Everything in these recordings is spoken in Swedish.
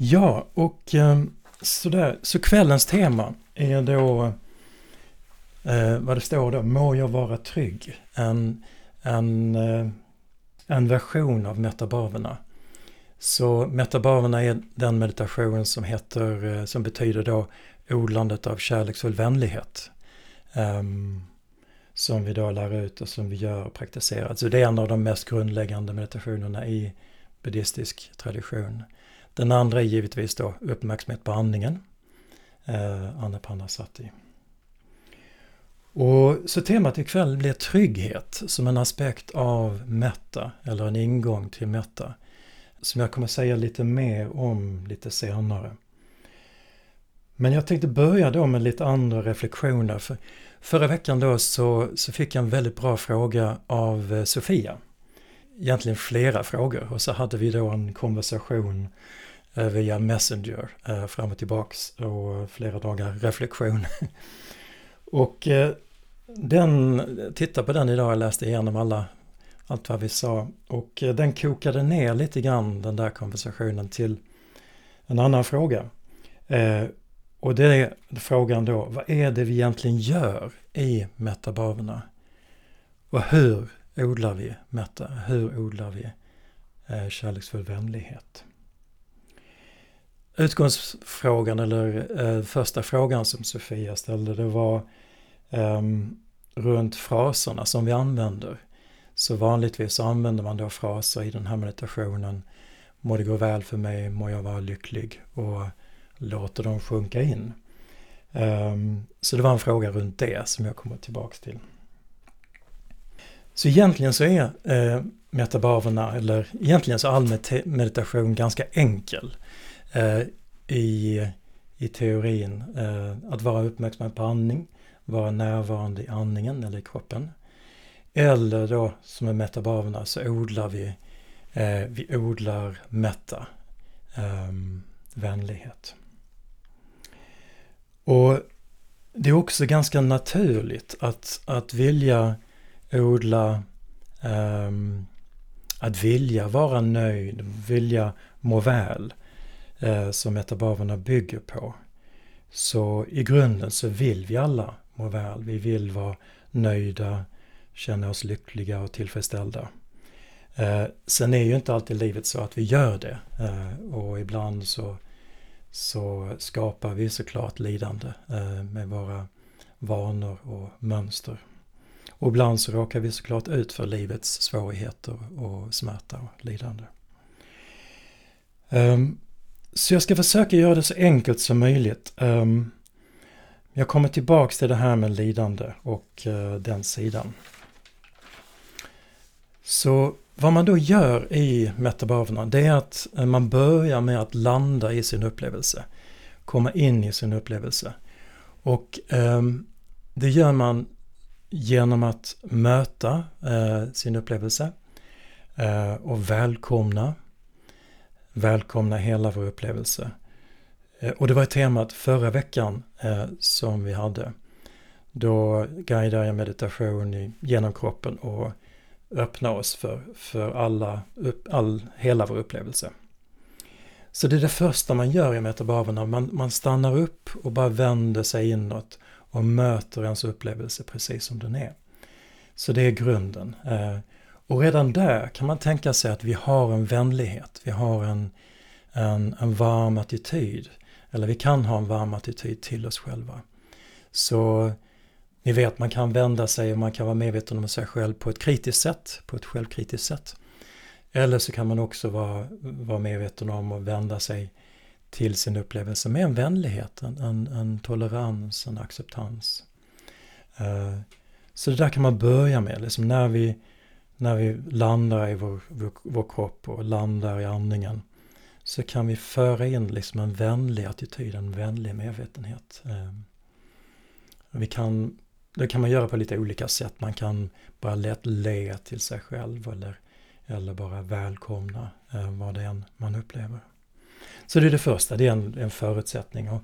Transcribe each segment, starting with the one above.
Ja, och eh, sådär. Så kvällens tema är då eh, vad det står då, må jag vara trygg. En, en, eh, en version av metabaverna. Så metabaverna är den meditation som heter, eh, som betyder då odlandet av kärleksfull vänlighet. Um, som vi då lär ut och som vi gör och praktiserar. Så det är en av de mest grundläggande meditationerna i buddhistisk tradition. Den andra är givetvis då uppmärksamhet på andningen, eh, Anapanasati. Och så temat ikväll blir trygghet som en aspekt av metta, eller en ingång till metta. Som jag kommer säga lite mer om lite senare. Men jag tänkte börja då med lite andra reflektioner. För förra veckan då så, så fick jag en väldigt bra fråga av eh, Sofia. Egentligen flera frågor och så hade vi då en konversation eh, Eh, via Messenger eh, fram och tillbaks och flera dagar reflektion. och eh, den, titta på den idag, jag läste igenom alla, allt vad vi sa och den kokade ner lite grann den där konversationen till en annan fråga. Och det är frågan då, vad är det vi egentligen gör i metabaverna? Och hur odlar vi meta, Hur odlar vi kärleksfull vänlighet? Utgångsfrågan, eller eh, första frågan som Sofia ställde, det var eh, runt fraserna som vi använder. Så vanligtvis använder man då fraser i den här meditationen. Må det gå väl för mig, må jag vara lycklig. Och låter dem sjunka in. Um, så det var en fråga runt det som jag kommer tillbaks till. Så egentligen så är eh, metabaverna, eller egentligen så är all meditation ganska enkel Eh, i, i teorin. Eh, att vara uppmärksam på andning, vara närvarande i andningen eller i kroppen. Eller då som är metabaverna så odlar vi, eh, vi odlar metta, ehm, vänlighet. Och det är också ganska naturligt att, att vilja odla, um, att vilja vara nöjd, vilja må väl, Eh, som metabaverna bygger på. Så i grunden så vill vi alla må väl. Vi vill vara nöjda, känna oss lyckliga och tillfredsställda. Eh, sen är ju inte alltid livet så att vi gör det eh, och ibland så så skapar vi såklart lidande eh, med våra vanor och mönster. Och ibland så råkar vi såklart ut för livets svårigheter och smärta och lidande. Um, så jag ska försöka göra det så enkelt som möjligt. Ehm, jag kommer tillbaks till det här med lidande och eh, den sidan. Så vad man då gör i metabaverna det är att eh, man börjar med att landa i sin upplevelse. Komma in i sin upplevelse. Och eh, det gör man genom att möta eh, sin upplevelse eh, och välkomna. Välkomna hela vår upplevelse. Eh, och det var temat förra veckan eh, som vi hade. Då guidar jag meditation i, genom kroppen och öppna oss för, för alla, all, hela vår upplevelse. Så det är det första man gör i metabaverna, man, man stannar upp och bara vänder sig inåt och möter ens upplevelse precis som den är. Så det är grunden. Eh, och redan där kan man tänka sig att vi har en vänlighet, vi har en, en, en varm attityd. Eller vi kan ha en varm attityd till oss själva. Så ni vet, man kan vända sig och man kan vara medveten om sig själv på ett kritiskt sätt, på ett självkritiskt sätt. Eller så kan man också vara, vara medveten om och vända sig till sin upplevelse med en vänlighet, en, en, en tolerans, en acceptans. Uh, så det där kan man börja med, liksom när vi, när vi landar i vår, vår, vår kropp och landar i andningen så kan vi föra in liksom en vänlig attityd, en vänlig medvetenhet. Ehm, vi kan det kan man göra på lite olika sätt. Man kan bara lätt le till sig själv eller, eller bara välkomna eh, vad det än man upplever. Så det är det första, det är en, en förutsättning. Och,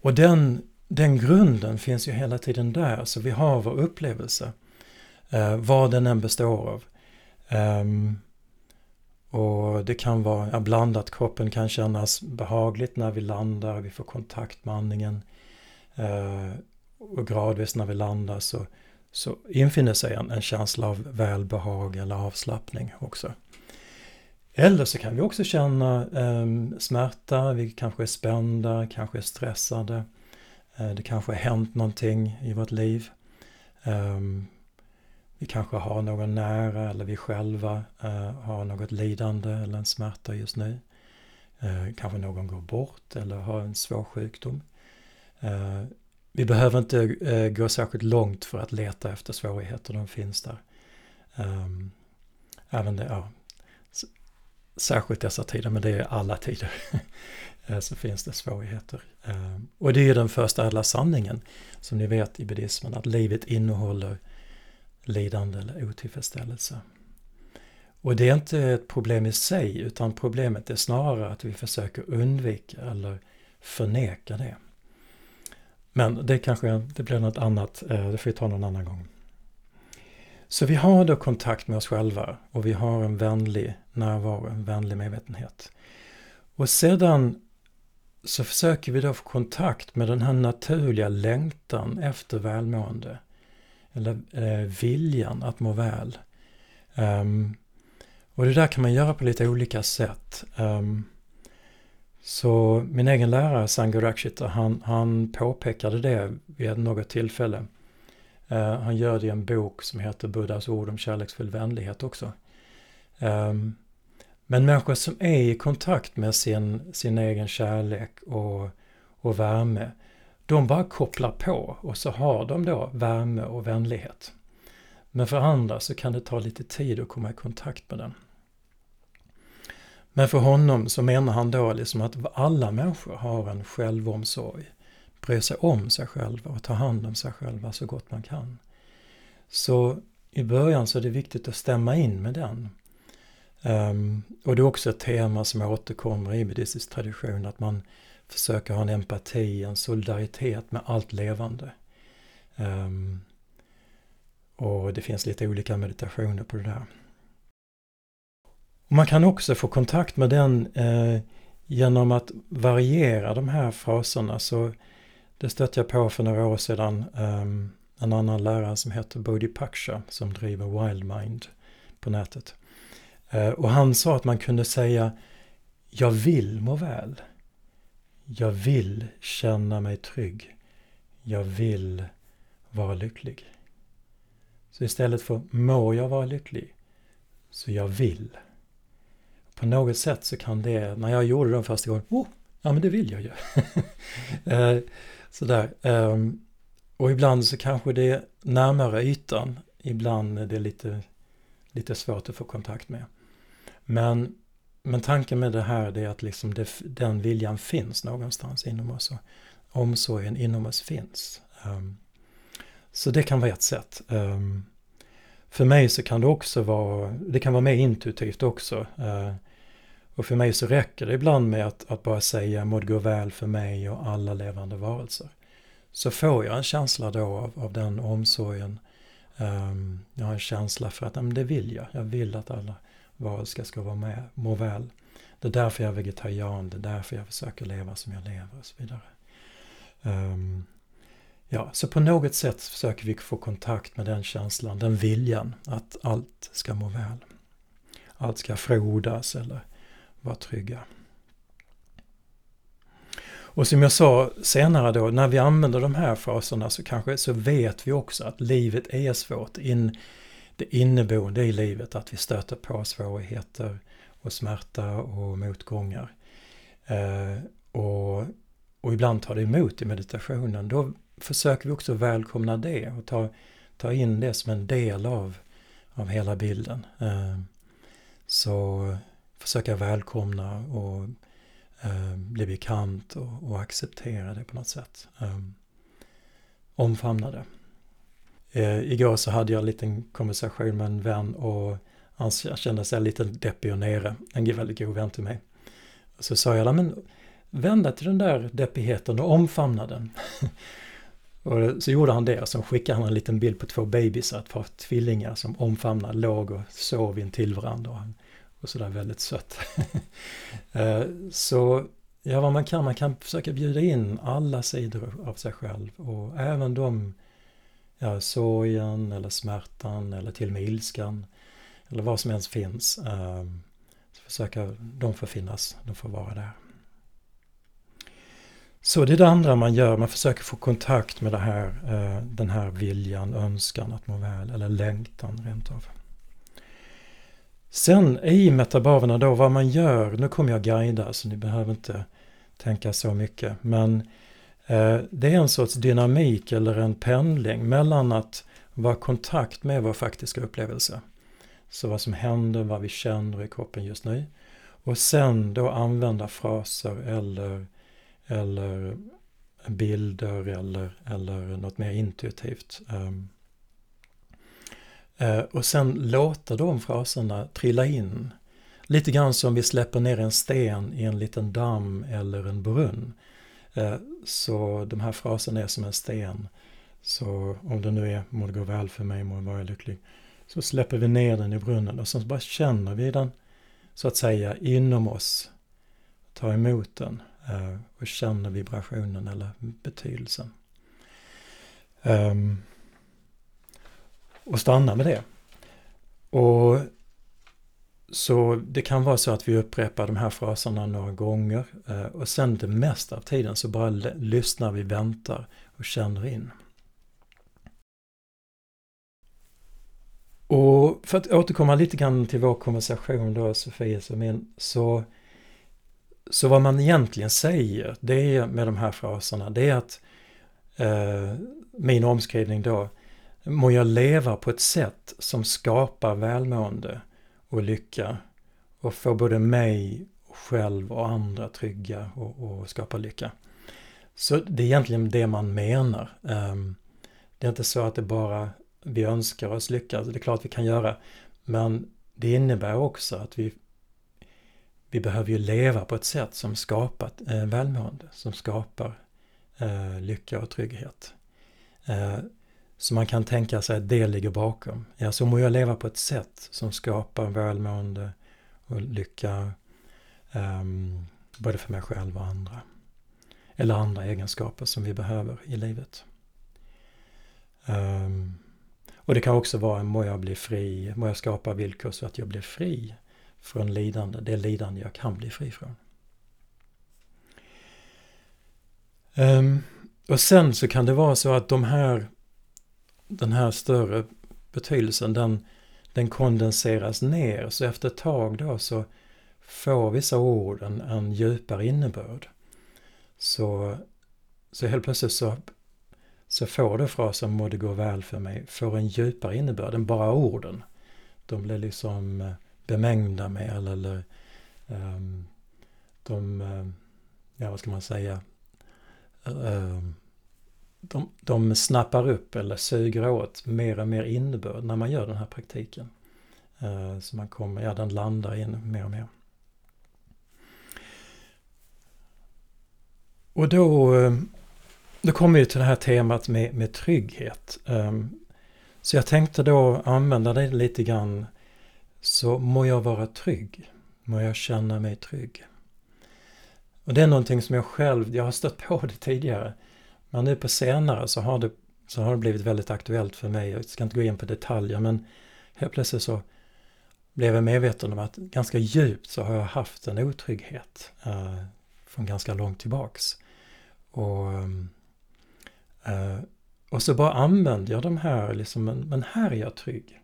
och den, den grunden finns ju hela tiden där, så vi har vår upplevelse. Eh, vad den än består av. Um, Och det kan vara ja, blandat, kroppen kan kännas behagligt när vi landar, vi får kontakt med andningen. Eh, och gradvis när vi landar så, så infinner sig en, en känsla av välbehag eller avslappning också. Eller så kan vi också känna eh, smärta, vi kanske är spända, kanske är stressade. Eh, det kanske har hänt någonting i vårt liv. Eh, vi kanske har någon nära eller vi själva eh, har något lidande eller en smärta just nu. Eh, kanske någon går bort eller har en svår sjukdom. Eh, vi behöver inte eh, gå särskilt långt för att leta efter svårigheter, de finns där. Ehm, även det, ja, särskilt dessa tider, men det är alla tider, eh, så finns det svårigheter. Ehm, och det är den första ädla sanningen, som ni vet i buddhismen, att livet innehåller lidande eller otillfredsställelse. Och det är inte ett problem i sig, utan problemet är snarare att vi försöker undvika eller förneka det. Men det kanske det blir något annat, eh, det får vi ta någon annan gång. Så vi har då kontakt med oss själva och vi har en vänlig närvaro, en vänlig medvetenhet. Och sedan så försöker vi då få kontakt med den här naturliga längtan efter välmående. Eller eh, viljan att må väl. Um, och det där kan man göra på lite olika sätt. Um, så min egen lärare Sango Rakshita, han, han påpekade det vid något tillfälle. Uh, han gör det i en bok som heter Buddhas ord om kärleksfull vänlighet också. Um, men människor som är i kontakt med sin, sin egen kärlek och, och värme, de bara kopplar på och så har de då värme och vänlighet. Men för andra så kan det ta lite tid att komma i kontakt med den. Men för honom så menar han då liksom att alla människor har en självomsorg. Bryr sig om sig själva och tar hand om sig själva så gott man kan. Så i början så är det viktigt att stämma in med den. Um, och det är också ett tema som återkommer i buddhistisk tradition, att man försöker ha en empati, en solidaritet med allt levande. Um, och det finns lite olika meditationer på det där. Man kan också få kontakt med den eh, genom att variera de här fraserna. Så det stötte jag på för några år sedan. Um, en annan lärare som heter Bodhi Paksha som driver Wildmind på nätet. Uh, och han sa att man kunde säga Jag vill må väl. Jag vill känna mig trygg. Jag vill vara lycklig. Så istället för må jag vara lycklig, så jag vill på något sätt så kan det, när jag gjorde den första gången, oh, ja men det vill jag ju. eh, sådär. Eh, och ibland så kanske det är närmare ytan, ibland är det lite, lite svårt att få kontakt med. Men, men tanken med det här är att liksom det, den viljan finns någonstans inom oss och omsorgen inom oss finns. Um, så det kan vara ett sätt. Um, för mig så kan det också vara, det kan vara mer intuitivt också. Uh, och för mig så räcker det ibland med att, att bara säga må det gå väl för mig och alla levande varelser. Så får jag en känsla då av, av den omsorgen. Um, jag har en känsla för att men det vill jag. Jag vill att alla varelser ska vara med, må väl. Det är därför jag är vegetarian, det är därför jag försöker leva som jag lever och så vidare. Um, ja, så på något sätt försöker vi få kontakt med den känslan, den viljan att allt ska må väl. Allt ska frodas eller vara trygga. Och som jag sa senare då, när vi använder de här fraserna så kanske så vet vi också att livet är svårt. In, det inneboende i livet att vi stöter på svårigheter och smärta och motgångar. Eh, och, och ibland tar det emot i meditationen. Då försöker vi också välkomna det och ta, ta in det som en del av, av hela bilden. Eh, så försöka välkomna och eh, bli bekant och, och, acceptera det på något sätt. Eh, omfamna det. Eh, igår så hade jag en liten konversation med en vän och han kände sig lite deppig och nere. En väldigt god vän till mig. Så sa jag, men dig till den där deppigheten och omfamna den. och så gjorde han det och så skickade han en liten bild på två bebisar, ett par tvillingar som omfamnade, låg och sov in till varandra. Och och sådär väldigt sött. Eh, så ja, vad man kan, man kan försöka bjuda in alla sidor av sig själv och även de, ja, sorgen eller smärtan eller till och med ilskan eller vad som helst finns. Ehm, så försöka, de får finnas, de får vara där. Så det är det andra man gör, man försöker få kontakt med det här, eh, den här viljan, önskan att må väl, eller längtan rent av. Sen i metabaverna då, vad man gör, nu kommer jag guida så ni behöver inte tänka så mycket, men Eh, det är en sorts dynamik eller en pendling mellan att vara i kontakt med vår faktiska upplevelse. Så vad som händer, vad vi känner i kroppen just nu. Och sen då använda fraser eller eller bilder eller, eller något mer intuitivt. Ehm, eh, och sen låta de fraserna trilla in. Lite grann som vi släpper ner en sten i en liten damm eller en brunn. Eh, så de här fraserna är som en sten. Så om det nu är må det gå väl för mig, må jag vara lycklig. Så släpper vi ner den i brunnen och så bara känner vi den så att säga inom oss. Tar emot den eh, och känner vibrationen eller betydelsen. Ehm, och stanna med det. Och så det kan vara så att vi upprepar de här fraserna några gånger eh, och sen det mesta av tiden så bara lyssnar vi, väntar och känner in. Och för att återkomma lite grann till vår konversation då, Sofias och min, så så vad man egentligen säger, det är med de här fraserna, det är att eh, min omskrivning då, må jag leva på ett sätt som skapar välmående och lycka och få både mig själv och andra trygga och, och skapa lycka. Så det är egentligen det man menar. Ehm, det är inte så att det bara vi önskar oss lycka, alltså det är klart vi kan göra, men det innebär också att vi vi behöver ju leva på ett sätt som skapar eh, välmående, som skapar eh, lycka och trygghet. Eh, som så man kan tänka sig att det ligger bakom. Ja, så må jag leva på ett sätt som skapar välmående och lycka um, både för mig själv och andra. Eller andra egenskaper som vi behöver i livet. Um, och det kan också vara, må jag bli fri, må jag skapa villkor så att jag blir fri från lidande, det lidande jag kan bli fri från. Um, och sen så kan det vara så att de här, den här större betydelsen, den, den kondenseras ner. Så efter ett tag då så får vissa ord en, en djupare innebörd. Så, så helt plötsligt så, så får du frasen må det gå väl för mig, får en djupare innebörd än bara orden. De blir liksom eh, bemängda med eller, eller um, de, eh, ja vad ska man säga, um, de, de snappar upp eller suger åt mer och mer innebörd när man gör den här praktiken. Eh, så man kommer, ja den landar in mer och mer. Och då, eh, då kommer vi till det här temat med, med trygghet. Eh, så jag tänkte då använda det lite grann så må jag vara trygg. Må jag känna mig trygg. Och det är någonting som jag själv, jag har stött på det tidigare. Men nu på senare så har det, så har det blivit väldigt aktuellt för mig. Jag ska inte gå in på detaljer men helt plötsligt så blev jag medveten om att ganska djupt så har jag haft en otrygghet eh, från ganska långt tillbaks. Och, eh, eh och så bara använder jag de här, liksom, men, men här är jag trygg.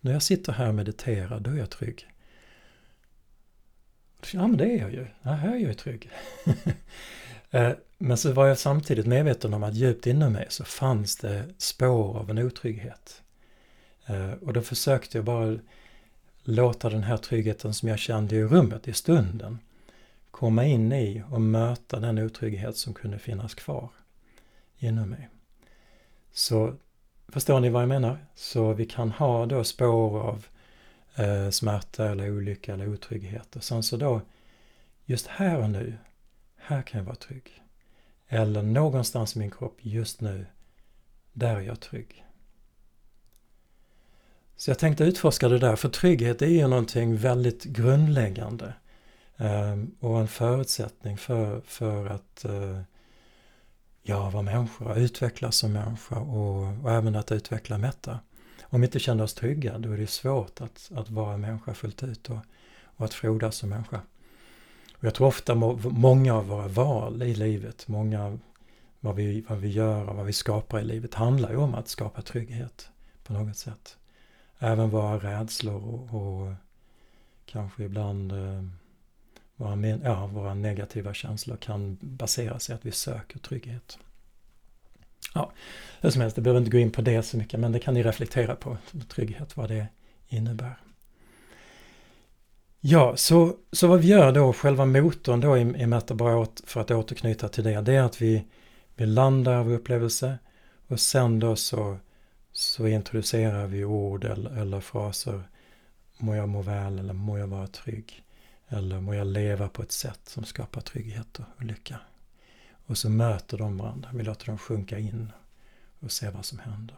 När jag sitter här och mediterar, då är jag trygg. Ja, men det är jag ju. Ja, här är jag trygg. Eh, men så var jag samtidigt medveten om att djupt inom mig så fanns det spår av en otrygghet. Eh, och då försökte jag bara låta den här tryggheten som jag kände i rummet, i stunden, komma in i och möta den otrygghet som kunde finnas kvar inom mig. Så Förstår ni vad jag menar? Så vi kan ha då spår av eh, smärta eller olycka eller otrygghet och sen så då just här och nu, här kan jag vara trygg. Eller någonstans i min kropp just nu, där är jag trygg. Så jag tänkte utforska det där, för trygghet är ju någonting väldigt grundläggande ehm, och en förutsättning för, för att eh, ja, vara människa, utvecklas som människa och, och även att utveckla Metta. Om vi inte känner oss trygga, då är det svårt att, att vara människa fullt ut och, och att frodas som människa. Och jag tror ofta många av våra val i livet, många vad vi, vad vi gör och vad vi skapar i livet handlar ju om att skapa trygghet på något sätt. Även våra rädslor och, och kanske ibland eh, våra, ja, våra negativa känslor kan baseras i att vi söker trygghet. Ja, hur som helst, det behöver inte gå in på det så mycket, men det kan ni reflektera på, trygghet, vad det innebär. Ja, så, så vad vi gör då, själva motorn då i, i Metabarat för att återknyta till det, det är att vi, vi landar vår upplevelse och sen då så, så introducerar vi ord eller, eller fraser. Må jag må väl eller må jag vara trygg. Eller må jag leva på ett sätt som skapar trygghet och lycka. Och så möter de varandra, vi låter dem sjunka in och se vad som händer.